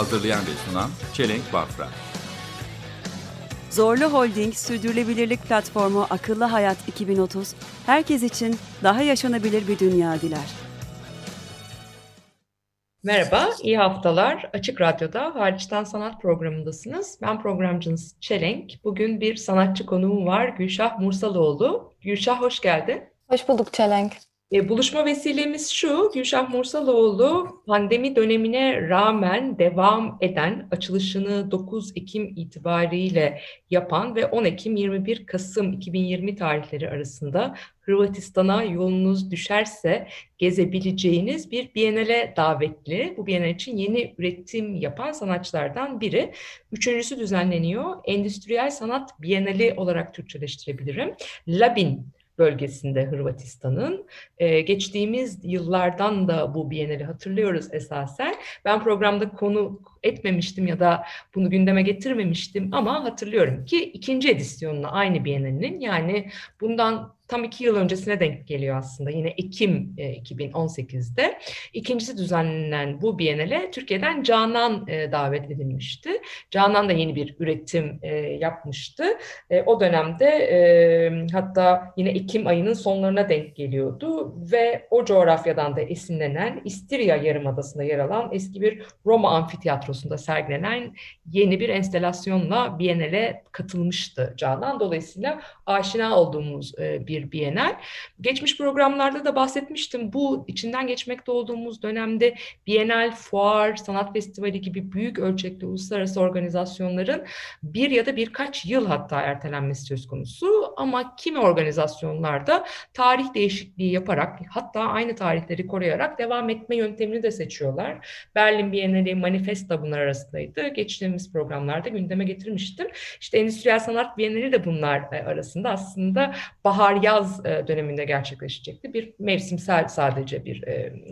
Hazırlayan ve sunan Çelenk Bafra. Zorlu Holding Sürdürülebilirlik Platformu Akıllı Hayat 2030, herkes için daha yaşanabilir bir dünya diler. Merhaba, iyi haftalar. Açık Radyo'da Hariçten Sanat programındasınız. Ben programcınız Çelenk. Bugün bir sanatçı konuğum var, Gülşah Mursaloğlu. Gülşah hoş geldin. Hoş bulduk Çelenk. E, buluşma vesilemiz şu, Gülşah Mursaloğlu pandemi dönemine rağmen devam eden açılışını 9 Ekim itibariyle yapan ve 10 Ekim 21 Kasım 2020 tarihleri arasında Hırvatistan'a yolunuz düşerse gezebileceğiniz bir Biennale davetli. Bu Biennale için yeni üretim yapan sanatçılardan biri. Üçüncüsü düzenleniyor. Endüstriyel Sanat Biennale olarak Türkçeleştirebilirim. Labin bölgesinde Hırvatistan'ın. Ee, geçtiğimiz yıllardan da bu Biennale'i hatırlıyoruz esasen. Ben programda konu etmemiştim ya da bunu gündeme getirmemiştim ama hatırlıyorum ki ikinci edisyonuna aynı Biennale'nin yani bundan tam iki yıl öncesine denk geliyor aslında. Yine Ekim e, 2018'de. İkincisi düzenlenen bu Biennale Türkiye'den Canan e, davet edilmişti. Canan da yeni bir üretim e, yapmıştı. E, o dönemde e, hatta yine Ekim ayının sonlarına denk geliyordu ve o coğrafyadan da esinlenen İstirya Yarımadası'nda yer alan eski bir Roma amfiteyatrosunda sergilenen yeni bir enstelasyonla Biennale katılmıştı Canan. Dolayısıyla aşina olduğumuz e, bir Bienal. Geçmiş programlarda da bahsetmiştim. Bu içinden geçmekte olduğumuz dönemde Bienal, Fuar, Sanat Festivali gibi büyük ölçekli uluslararası organizasyonların bir ya da birkaç yıl hatta ertelenmesi söz konusu. Ama kimi organizasyonlarda tarih değişikliği yaparak hatta aynı tarihleri koruyarak devam etme yöntemini de seçiyorlar. Berlin Bienali, Manifesta bunlar arasındaydı. Geçtiğimiz programlarda gündeme getirmiştim. İşte Endüstriyel Sanat Bienali de bunlar arasında aslında bahar yaz döneminde gerçekleşecekti. Bir mevsimsel sadece bir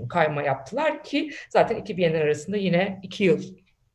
kayma yaptılar ki zaten iki Bienal arasında yine iki yıl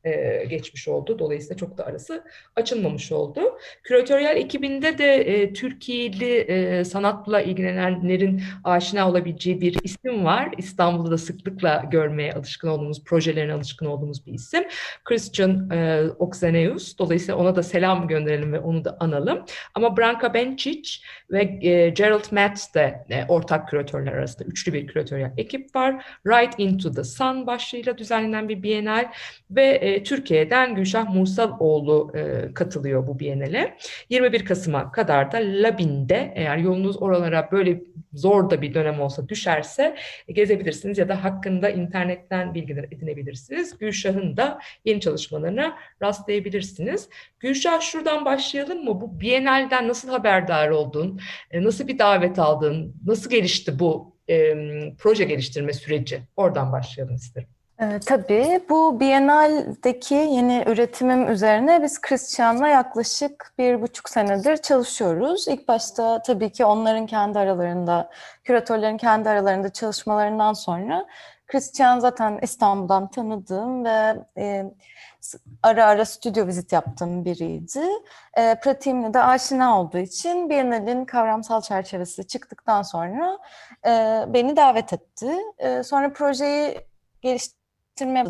e, geçmiş oldu. Dolayısıyla çok da arası açılmamış oldu. Küratöryel ekibinde de e, Türkiye'li e, sanatla ilgilenenlerin aşina olabileceği bir isim var. İstanbul'da da sıklıkla görmeye alışkın olduğumuz, projelerine alışkın olduğumuz bir isim. Christian e, Oxeneus. Dolayısıyla ona da selam gönderelim ve onu da analım. Ama Branka Bencic ve e, Gerald Metz de e, ortak küratörler arasında üçlü bir küratöryel ekip var. Right Into the Sun başlığıyla düzenlenen bir bienal ve e, Türkiye'den Gülşah Mursaloğlu e, katılıyor bu Biennale. 21 Kasım'a kadar da Labin'de eğer yolunuz oralara böyle zor da bir dönem olsa düşerse e, gezebilirsiniz ya da hakkında internetten bilgiler edinebilirsiniz. Gülşah'ın da yeni çalışmalarına rastlayabilirsiniz. Gülşah şuradan başlayalım mı? Bu Biennale'den nasıl haberdar oldun? E, nasıl bir davet aldın? Nasıl gelişti bu e, proje geliştirme süreci? Oradan başlayalım isterim. Ee, tabii bu Biennale'deki yeni üretimim üzerine biz Christian'la yaklaşık bir buçuk senedir çalışıyoruz. İlk başta tabii ki onların kendi aralarında, küratörlerin kendi aralarında çalışmalarından sonra Christian zaten İstanbul'dan tanıdığım ve e, ara ara stüdyo vizit yaptığım biriydi. E, pratiğimle de aşina olduğu için Biennale'in kavramsal çerçevesi çıktıktan sonra e, beni davet etti. E, sonra projeyi geliştirdim geliştirme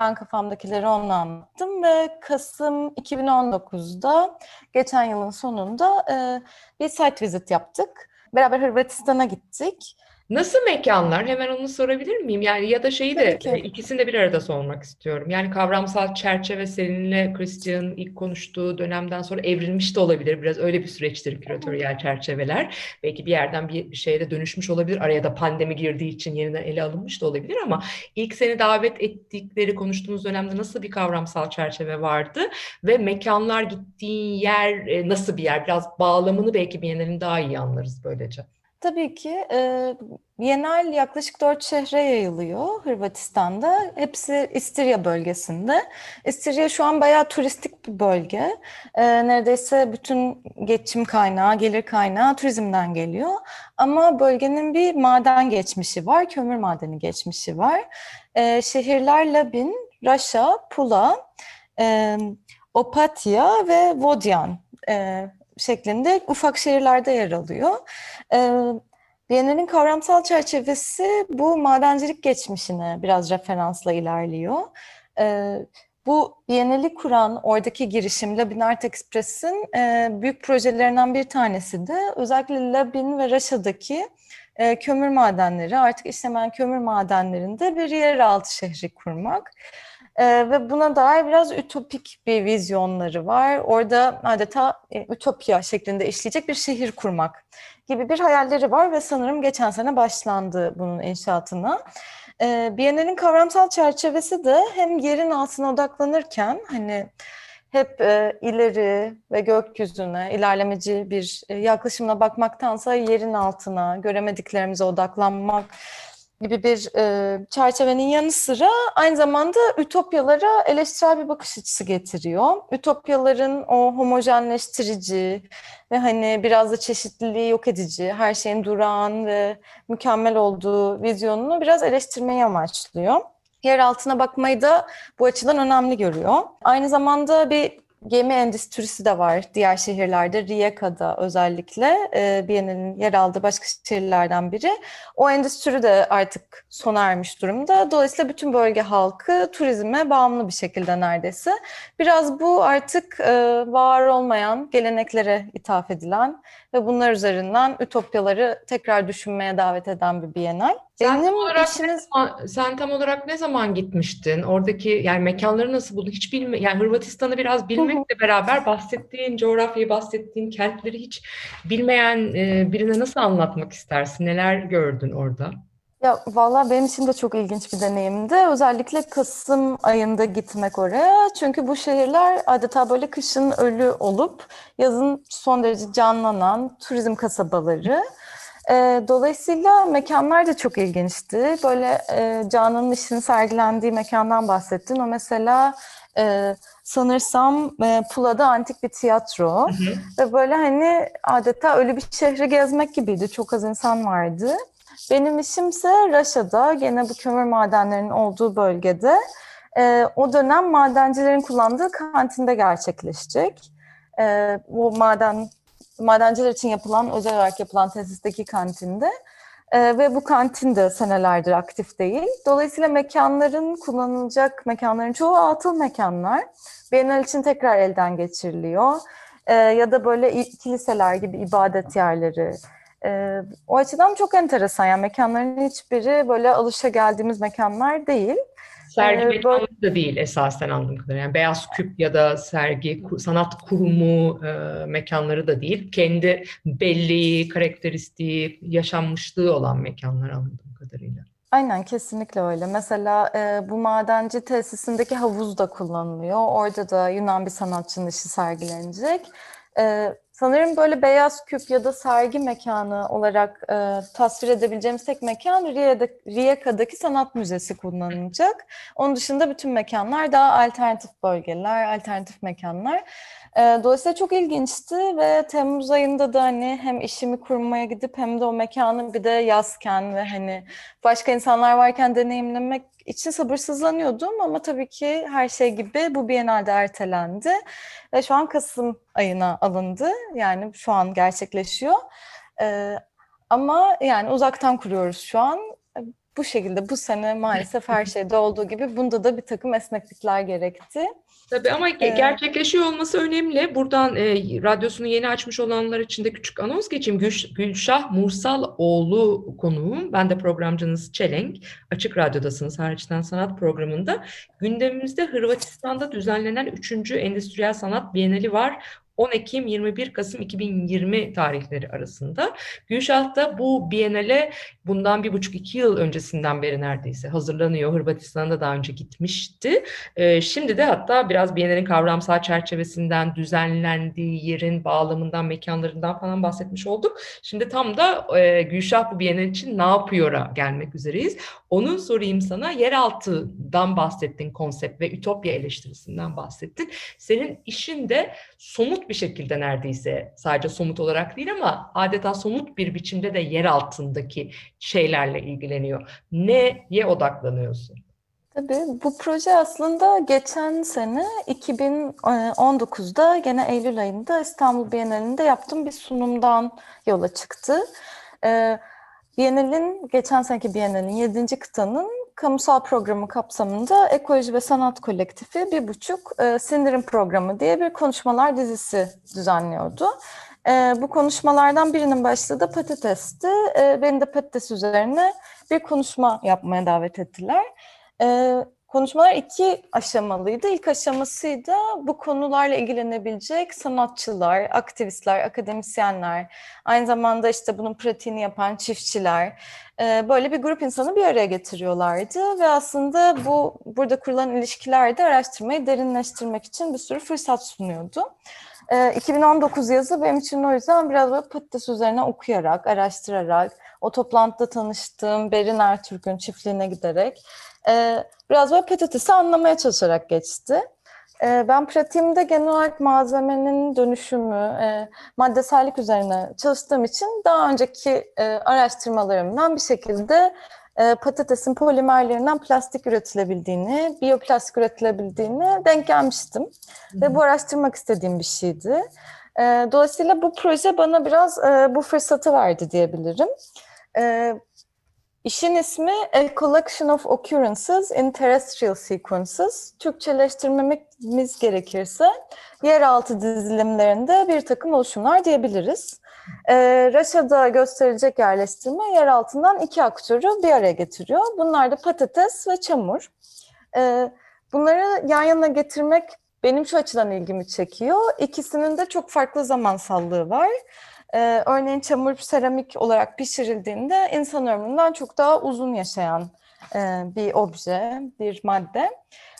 Ben kafamdakileri onunla anlattım ve Kasım 2019'da geçen yılın sonunda e, bir site visit yaptık. Beraber Hırvatistan'a gittik. Nasıl mekanlar? Hemen onu sorabilir miyim? Yani ya da şeyi de ikisini de bir arada sormak istiyorum. Yani kavramsal çerçeve seninle Christian'ın ilk konuştuğu dönemden sonra evrilmiş de olabilir. Biraz öyle bir süreçtir küratöryel çerçeveler. Belki bir yerden bir, bir şeye de dönüşmüş olabilir. Araya da pandemi girdiği için yeniden ele alınmış da olabilir ama ilk seni davet ettikleri konuştuğunuz dönemde nasıl bir kavramsal çerçeve vardı ve mekanlar gittiğin yer nasıl bir yer? Biraz bağlamını belki bir daha iyi anlarız böylece. Tabii ki e, Bienal yaklaşık dört şehre yayılıyor Hırvatistan'da. Hepsi İstirya bölgesinde. İstirya şu an bayağı turistik bir bölge. E, neredeyse bütün geçim kaynağı, gelir kaynağı turizmden geliyor. Ama bölgenin bir maden geçmişi var, kömür madeni geçmişi var. E, şehirler Labin, Raşa, Pula, e, Opatya ve Vodyan e, şeklinde ufak şehirlerde yer alıyor. Ee, Biennial'in kavramsal çerçevesi bu madencilik geçmişine biraz referansla ilerliyor. Ee, bu Biennial'i kuran oradaki girişim Labin Art Express'in e, büyük projelerinden bir tanesi de özellikle Labin ve Raşa'daki e, kömür madenleri, artık işlemeyen kömür madenlerinde bir yeraltı şehri kurmak. Ee, ve buna dair biraz ütopik bir vizyonları var. Orada adeta e, ütopya şeklinde işleyecek bir şehir kurmak gibi bir hayalleri var ve sanırım geçen sene başlandı bunun inşaatına. Ee, Biennale'nin kavramsal çerçevesi de hem yerin altına odaklanırken hani hep e, ileri ve gökyüzüne ilerlemeci bir e, yaklaşımla bakmaktansa yerin altına, göremediklerimize odaklanmak gibi bir e, çerçevenin yanı sıra aynı zamanda ütopyalara eleştirel bir bakış açısı getiriyor. Ütopyaların o homojenleştirici ve hani biraz da çeşitliliği yok edici, her şeyin durağan ve mükemmel olduğu vizyonunu biraz eleştirmeyi amaçlıyor. Yer altına bakmayı da bu açıdan önemli görüyor. Aynı zamanda bir gemi endüstrisi de var diğer şehirlerde. Rijeka'da özellikle e, Biennale'nin yer aldığı başka şehirlerden biri. O endüstri de artık sona ermiş durumda. Dolayısıyla bütün bölge halkı turizme bağımlı bir şekilde neredeyse. Biraz bu artık e, var olmayan geleneklere ithaf edilen ve bunlar üzerinden ütopyaları tekrar düşünmeye davet eden bir Biennale. Sen Benim tam olarak işimiz... Ama Sen tam olarak ne zaman gitmiştin? Oradaki yani mekanları nasıl buldun? Hiç bilme yani Hırvatistan'ı biraz bilmekle beraber bahsettiğin coğrafyayı, bahsettiğin kentleri hiç bilmeyen e, birine nasıl anlatmak istersin? Neler gördün orada? Ya valla benim için de çok ilginç bir deneyimdi. Özellikle Kasım ayında gitmek oraya. Çünkü bu şehirler adeta böyle kışın ölü olup yazın son derece canlanan turizm kasabaları. E, dolayısıyla mekanlar da çok ilginçti. Böyle e, Canan'ın işinin sergilendiği mekandan bahsettin. O mesela e, sanırsam e, Pula'da antik bir tiyatro. Ve böyle hani adeta ölü bir şehri gezmek gibiydi. Çok az insan vardı. Benim işimse Raşa'da, gene bu kömür madenlerinin olduğu bölgede e, o dönem madencilerin kullandığı kantinde gerçekleşecek. E, bu maden madenciler için yapılan, özel olarak yapılan tesisteki kantinde. E, ve bu kantin de senelerdir aktif değil. Dolayısıyla mekanların kullanılacak mekanların çoğu atıl mekanlar. Bienal için tekrar elden geçiriliyor. E, ya da böyle kiliseler gibi ibadet yerleri, ee, o açıdan çok enteresan. Yani mekanların hiçbiri böyle alışa geldiğimiz mekanlar değil. Sergi Ee, mekanı da değil esasen anladığım kadarıyla. Yani Beyaz Küp ya da sergi, sanat kurumu e, mekanları da değil. Kendi belleği, karakteristiği, yaşanmışlığı olan mekanlar anladığım kadarıyla. Aynen kesinlikle öyle. Mesela e, bu madenci tesisindeki havuz da kullanılıyor. Orada da Yunan bir sanatçının işi sergilenecek. E, sanırım böyle beyaz küp ya da sergi mekanı olarak e, tasvir edebileceğimiz tek mekan Rijeka'da, Rijeka'daki Sanat Müzesi kullanılacak. Onun dışında bütün mekanlar daha alternatif bölgeler, alternatif mekanlar. E, dolayısıyla çok ilginçti ve Temmuz ayında da hani hem işimi kurmaya gidip hem de o mekanı bir de yazken ve hani başka insanlar varken deneyimlemek için sabırsızlanıyordum ama tabii ki her şey gibi bu Biennale'de ertelendi ve şu an Kasım ayına alındı. Yani şu an gerçekleşiyor. Ee, ama yani uzaktan kuruyoruz şu an. Bu şekilde bu sene maalesef her şeyde olduğu gibi bunda da bir takım esneklikler gerekti. Tabii ama Evet. gerçekleşiyor olması önemli. Buradan e, radyosunu yeni açmış olanlar için de küçük anons geçeyim. Gülş- Gülşah Mursaloğlu konuğum. Ben de programcınız Çelenk. Açık Radyo'dasınız hariçten sanat programında. Gündemimizde Hırvatistan'da düzenlenen 3. Endüstriyel Sanat Bienali var. 10 Ekim 21 Kasım 2020 tarihleri arasında. Gülşah da bu Biennale bundan bir buçuk iki yıl öncesinden beri neredeyse hazırlanıyor. Hırvatistan'a daha önce gitmişti. Ee, şimdi de hatta biraz Biennale'nin kavramsal çerçevesinden, düzenlendiği yerin bağlamından, mekanlarından falan bahsetmiş olduk. Şimdi tam da e, Gülşah bu Biennale için ne yapıyor'a gelmek üzereyiz. Onu sorayım sana. Yeraltıdan bahsettin konsept ve ütopya eleştirisinden bahsettin. Senin işin de somut bir şekilde neredeyse sadece somut olarak değil ama adeta somut bir biçimde de yer altındaki şeylerle ilgileniyor. Neye odaklanıyorsun? Tabii bu proje aslında geçen sene 2019'da gene Eylül ayında İstanbul Bienalinde yaptığım bir sunumdan yola çıktı. Ee, Bienal'in, geçen seneki Bienal'in 7. kıtanın kamusal programı kapsamında Ekoloji ve Sanat Kolektifi bir buçuk e, Sindirim Programı diye bir konuşmalar dizisi düzenliyordu. E, bu konuşmalardan birinin başlığı da patatesti. E, beni de patates üzerine bir konuşma yapmaya davet ettiler. E, konuşmalar iki aşamalıydı. İlk aşamasıydı bu konularla ilgilenebilecek sanatçılar, aktivistler, akademisyenler, aynı zamanda işte bunun pratiğini yapan çiftçiler, e, böyle bir grup insanı bir araya getiriyorlardı ve aslında bu burada kurulan ilişkilerde araştırmayı derinleştirmek için bir sürü fırsat sunuyordu. 2019 e, yazı benim için o yüzden biraz böyle patates üzerine okuyarak, araştırarak, o toplantıda tanıştığım Berin Ertürk'ün çiftliğine giderek e, biraz böyle patatesi anlamaya çalışarak geçti. E, ben pratiğimde genel olarak malzemenin dönüşümü, e, maddesellik üzerine çalıştığım için daha önceki e, araştırmalarımdan bir şekilde e, patatesin polimerlerinden plastik üretilebildiğini, biyoplastik üretilebildiğini denk gelmiştim. Hı-hı. Ve bu araştırmak istediğim bir şeydi. E, dolayısıyla bu proje bana biraz e, bu fırsatı verdi diyebilirim. E, İşin ismi A Collection of Occurrences in Terrestrial Sequences. Türkçeleştirmemiz gerekirse yeraltı dizilimlerinde bir takım oluşumlar diyebiliriz. Ee, Raşa'da gösterecek yerleştirme yer altından iki aktörü bir araya getiriyor. Bunlar da patates ve çamur. Ee, bunları yan yana getirmek benim şu açıdan ilgimi çekiyor. İkisinin de çok farklı zamansallığı var. Ee, örneğin çamur seramik olarak pişirildiğinde insan ömründen çok daha uzun yaşayan e, bir obje, bir madde.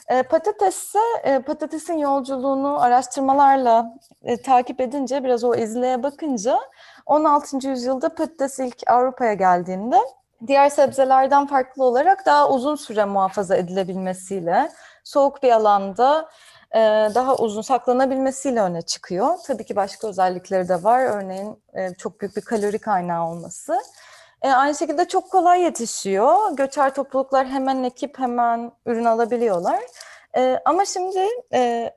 E, patates ise e, patatesin yolculuğunu araştırmalarla e, takip edince, biraz o izleye bakınca 16. yüzyılda patates ilk Avrupa'ya geldiğinde diğer sebzelerden farklı olarak daha uzun süre muhafaza edilebilmesiyle soğuk bir alanda e, daha uzun saklanabilmesiyle öne çıkıyor. Tabii ki başka özellikleri de var. Örneğin e, çok büyük bir kalori kaynağı olması. E, aynı şekilde çok kolay yetişiyor. Göçer topluluklar hemen ekip hemen ürün alabiliyorlar. Ama şimdi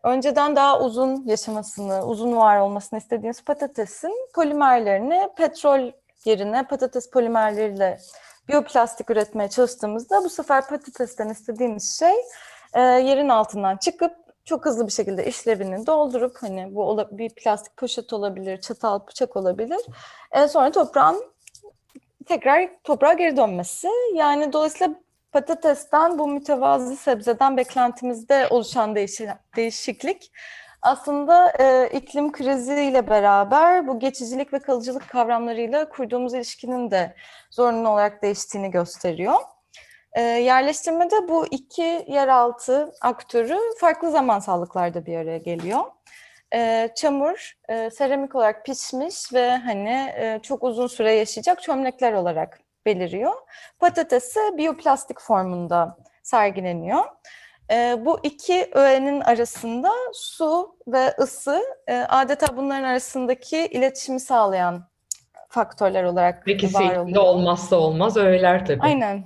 önceden daha uzun yaşamasını, uzun var olmasını istediğimiz patatesin polimerlerini petrol yerine patates polimerleriyle biyoplastik üretmeye çalıştığımızda bu sefer patatesten istediğimiz şey yerin altından çıkıp çok hızlı bir şekilde işlevini doldurup hani bu bir plastik poşet olabilir, çatal bıçak olabilir. E, sonra toprağın tekrar toprağa geri dönmesi. Yani dolayısıyla patatesten bu mütevazı sebzeden beklentimizde oluşan değişiklik aslında e, iklim kriziyle beraber bu geçicilik ve kalıcılık kavramlarıyla kurduğumuz ilişkinin de zorunlu olarak değiştiğini gösteriyor. E, yerleştirmede bu iki yeraltı aktörü farklı zamansallıklarda bir araya geliyor. E, çamur e, seramik olarak pişmiş ve hani e, çok uzun süre yaşayacak çömlekler olarak beliriyor. Patates ise biyoplastik formunda sergileniyor. E, bu iki öğenin arasında su ve ısı e, adeta bunların arasındaki iletişimi sağlayan faktörler olarak Peki, var oluyor. olmazsa olmaz öğeler tabii. Aynen.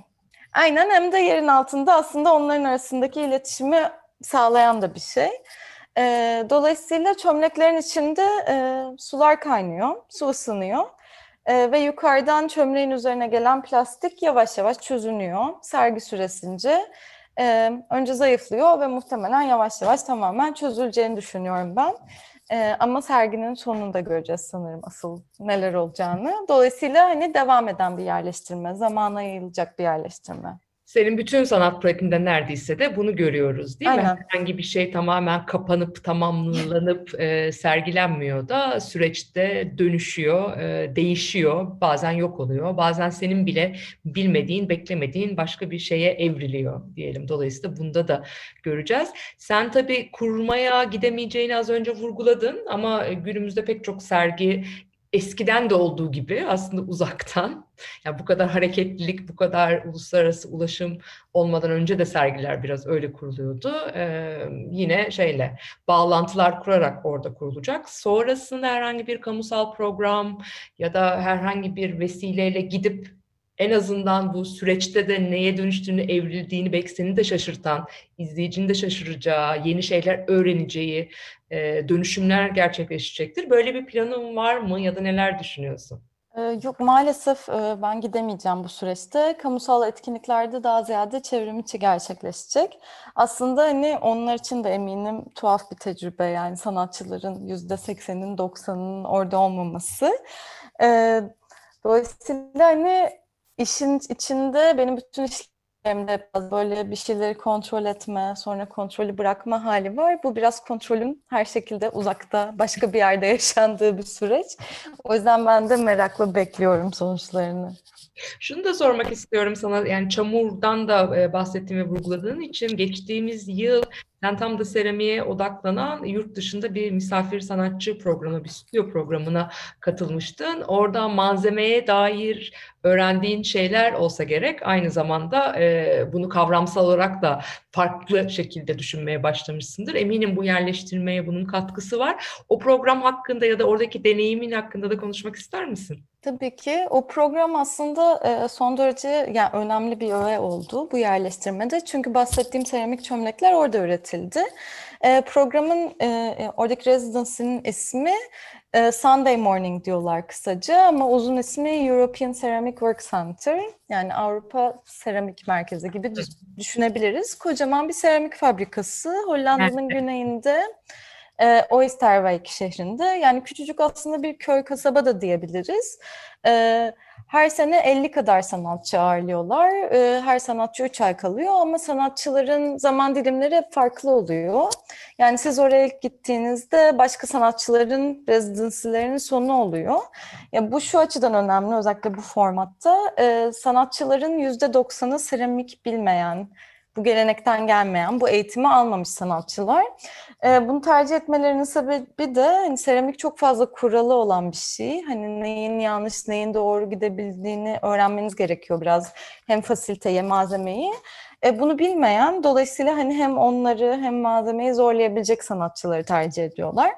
Aynen hem de yerin altında aslında onların arasındaki iletişimi sağlayan da bir şey. E, dolayısıyla çömleklerin içinde e, sular kaynıyor, su ısınıyor. E, ve yukarıdan çömleğin üzerine gelen plastik yavaş yavaş çözünüyor sergi süresince. E, önce zayıflıyor ve muhtemelen yavaş yavaş tamamen çözüleceğini düşünüyorum ben. E, ama serginin sonunda göreceğiz sanırım asıl neler olacağını. Dolayısıyla hani devam eden bir yerleştirme, zamana yayılacak bir yerleştirme. Senin bütün sanat pratiğinde neredeyse de bunu görüyoruz değil mi? Aynen. Herhangi bir şey tamamen kapanıp tamamlanıp e, sergilenmiyor da süreçte dönüşüyor, e, değişiyor, bazen yok oluyor, bazen senin bile bilmediğin, beklemediğin başka bir şeye evriliyor diyelim. Dolayısıyla bunda da göreceğiz. Sen tabii kurmaya gidemeyeceğini az önce vurguladın ama günümüzde pek çok sergi eskiden de olduğu gibi aslında uzaktan. Yani bu kadar hareketlilik, bu kadar uluslararası ulaşım olmadan önce de sergiler biraz öyle kuruluyordu. Ee, yine şeyle bağlantılar kurarak orada kurulacak. Sonrasında herhangi bir kamusal program ya da herhangi bir vesileyle gidip en azından bu süreçte de neye dönüştüğünü, evrildiğini belki seni de şaşırtan, izleyicinin de şaşıracağı, yeni şeyler öğreneceği e, dönüşümler gerçekleşecektir. Böyle bir planın var mı ya da neler düşünüyorsun? Ee, Yok maalesef e, ben gidemeyeceğim bu süreçte. Kamusal etkinliklerde daha ziyade çevrim içi gerçekleşecek. Aslında hani onlar için de eminim tuhaf bir tecrübe yani sanatçıların yüzde seksenin doksanının orada olmaması. Ee, Dolayısıyla hani işin içinde benim bütün işlerimde böyle bir şeyleri kontrol etme, sonra kontrolü bırakma hali var. Bu biraz kontrolün her şekilde uzakta, başka bir yerde yaşandığı bir süreç. O yüzden ben de merakla bekliyorum sonuçlarını. Şunu da sormak istiyorum sana yani çamurdan da e, bahsettiğin ve vurguladığın için geçtiğimiz yıl sen tam da seramiğe odaklanan yurt dışında bir misafir sanatçı programı, bir stüdyo programına katılmıştın. Orada malzemeye dair öğrendiğin şeyler olsa gerek. Aynı zamanda e, bunu kavramsal olarak da farklı şekilde düşünmeye başlamışsındır. Eminim bu yerleştirmeye bunun katkısı var. O program hakkında ya da oradaki deneyimin hakkında da konuşmak ister misin? Tabii ki o program aslında e, son derece yani önemli bir öğe oldu bu yerleştirmede. Çünkü bahsettiğim seramik çömlekler orada üretildi. E, programın e, oradaki residency'nin ismi e, Sunday Morning diyorlar kısaca ama uzun ismi European Ceramic Work Center yani Avrupa Seramik Merkezi gibi düş- düşünebiliriz. Kocaman bir seramik fabrikası Hollanda'nın güneyinde. E, Oosterwijk şehrinde. Yani küçücük aslında bir köy kasaba da diyebiliriz. E, her sene 50 kadar sanatçı ağırlıyorlar. E, her sanatçı 3 ay kalıyor ama sanatçıların zaman dilimleri farklı oluyor. Yani siz oraya gittiğinizde başka sanatçıların rezidansilerinin sonu oluyor. Ya bu şu açıdan önemli özellikle bu formatta. E, sanatçıların %90'ı seramik bilmeyen, gelenekten gelmeyen, bu eğitimi almamış sanatçılar. Ee, bunu tercih etmelerinin sebebi de hani seramik çok fazla kuralı olan bir şey. Hani neyin yanlış, neyin doğru gidebildiğini öğrenmeniz gerekiyor biraz. Hem fasiliteyi, hem malzemeyi. E, bunu bilmeyen, dolayısıyla hani hem onları hem malzemeyi zorlayabilecek sanatçıları tercih ediyorlar.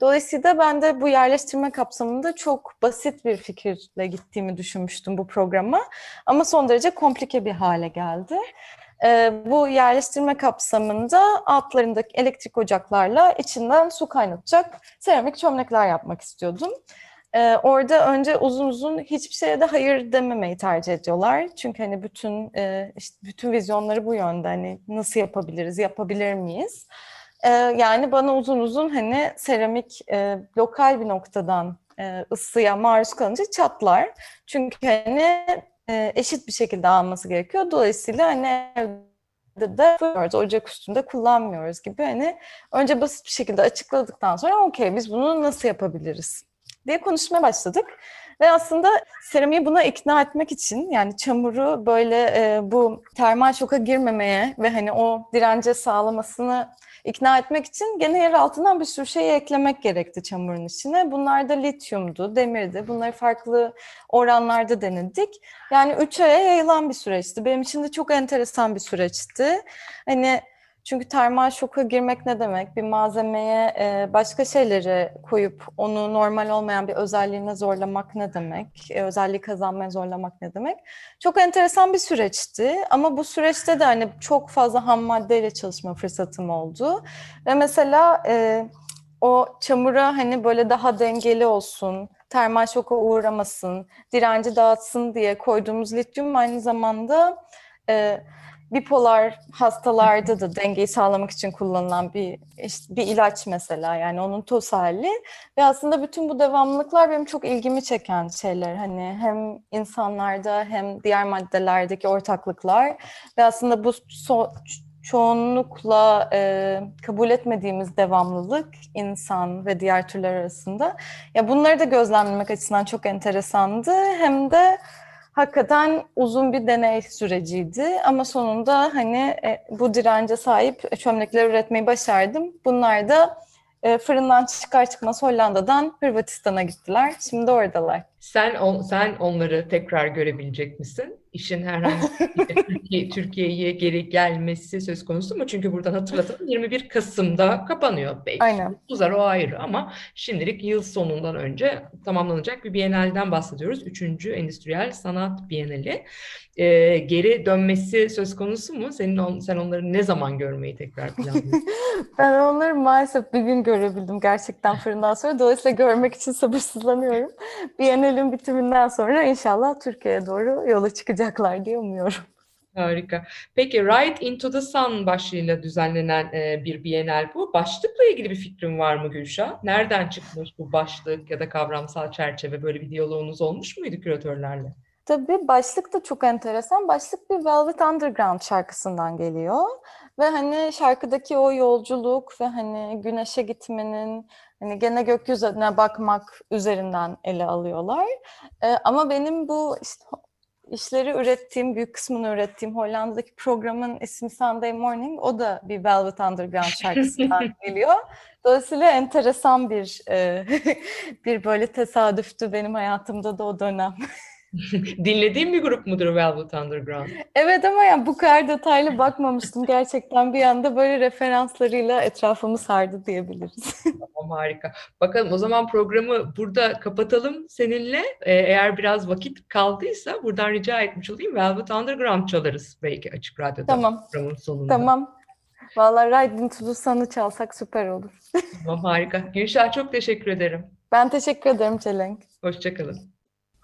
Dolayısıyla ben de bu yerleştirme kapsamında çok basit bir fikirle gittiğimi düşünmüştüm bu programa. Ama son derece komplike bir hale geldi. Ee, bu yerleştirme kapsamında altlarındaki elektrik ocaklarla içinden su kaynatacak seramik çömlekler yapmak istiyordum. Ee, orada önce uzun uzun hiçbir şeye de hayır dememeyi tercih ediyorlar. Çünkü hani bütün e, işte bütün vizyonları bu yönde. Hani nasıl yapabiliriz, yapabilir miyiz? Ee, yani bana uzun uzun hani seramik e, lokal bir noktadan e, ısıya maruz kalınca çatlar. Çünkü hani e, eşit bir şekilde alması gerekiyor. Dolayısıyla hani evde de yapıyoruz, ocak üstünde kullanmıyoruz gibi hani önce basit bir şekilde açıkladıktan sonra okey biz bunu nasıl yapabiliriz diye konuşmaya başladık. Ve aslında seramiği buna ikna etmek için yani çamuru böyle e, bu termal şoka girmemeye ve hani o dirence sağlamasını ikna etmek için gene yer altından bir sürü şey eklemek gerekti çamurun içine. Bunlar da lityumdu, demirdi. Bunları farklı oranlarda denedik. Yani üç aya yayılan bir süreçti. Benim için de çok enteresan bir süreçti. Hani çünkü termal şoka girmek ne demek? Bir malzemeye e, başka şeyleri koyup onu normal olmayan bir özelliğine zorlamak ne demek? E, özelliği kazanmaya zorlamak ne demek? Çok enteresan bir süreçti ama bu süreçte de hani çok fazla ham maddeyle çalışma fırsatım oldu. Ve mesela e, o çamura hani böyle daha dengeli olsun, termal şoka uğramasın, direnci dağıtsın diye koyduğumuz lityum aynı zamanda e, bipolar hastalarda da dengeyi sağlamak için kullanılan bir işte bir ilaç mesela yani onun toz hali ve aslında bütün bu devamlılıklar benim çok ilgimi çeken şeyler hani hem insanlarda hem diğer maddelerdeki ortaklıklar ve aslında bu so çoğunlukla e, kabul etmediğimiz devamlılık insan ve diğer türler arasında. Ya bunları da gözlemlemek açısından çok enteresandı. Hem de hakikaten uzun bir deney süreciydi ama sonunda hani e, bu dirence sahip çömlekler üretmeyi başardım. Bunlar da e, fırından çıkar çıkmaz Hollanda'dan Hırvatistan'a gittiler. Şimdi oradalar. Sen on, sen onları tekrar görebilecek misin? İşin herhangi Türkiye, Türkiye'ye geri gelmesi söz konusu mu? Çünkü buradan hatırlatalım 21 Kasım'da kapanıyor. Belki Aynen. uzar o ayrı ama şimdilik yıl sonundan önce tamamlanacak bir Bienal'den bahsediyoruz. Üçüncü Endüstriyel Sanat Bienali. Ee, geri dönmesi söz konusu mu? Senin on, sen onları ne zaman görmeyi tekrar planlıyorsun? Ben onları maalesef bir gün görebildim gerçekten fırından sonra. Dolayısıyla görmek için sabırsızlanıyorum. Biennial'in bitiminden sonra inşallah Türkiye'ye doğru yola çıkacaklar diye umuyorum. Harika. Peki Ride into the Sun başlığıyla düzenlenen e, bir Bienal bu. Başlıkla ilgili bir fikrin var mı Gülşah? Nereden çıkmış bu başlık ya da kavramsal çerçeve? Böyle bir diyaloğunuz olmuş muydu küratörlerle? Tabii başlık da çok enteresan. Başlık bir Velvet Underground şarkısından geliyor. Ve hani şarkıdaki o yolculuk ve hani güneşe gitmenin, hani gene gökyüzüne bakmak üzerinden ele alıyorlar. Ee, ama benim bu işte işleri ürettiğim, büyük kısmını ürettiğim Hollanda'daki programın ismi Sunday Morning. O da bir Velvet Underground şarkısından geliyor. Dolayısıyla enteresan bir e, bir böyle tesadüftü benim hayatımda da o dönem. Dinlediğin bir grup mudur Velvet Underground? Evet ama yani bu kadar detaylı bakmamıştım. Gerçekten bir anda böyle referanslarıyla etrafımı sardı diyebiliriz. Tamam harika. Bakalım o zaman programı burada kapatalım seninle. Ee, eğer biraz vakit kaldıysa buradan rica etmiş olayım. Velvet Underground çalarız belki Açık Radyo'da Tamam. programın sonunda. Tamam. Vallahi Ride into the Sun'ı çalsak süper olur. Tamam harika. Gülşah çok teşekkür ederim. Ben teşekkür ederim Çelenk. Hoşçakalın.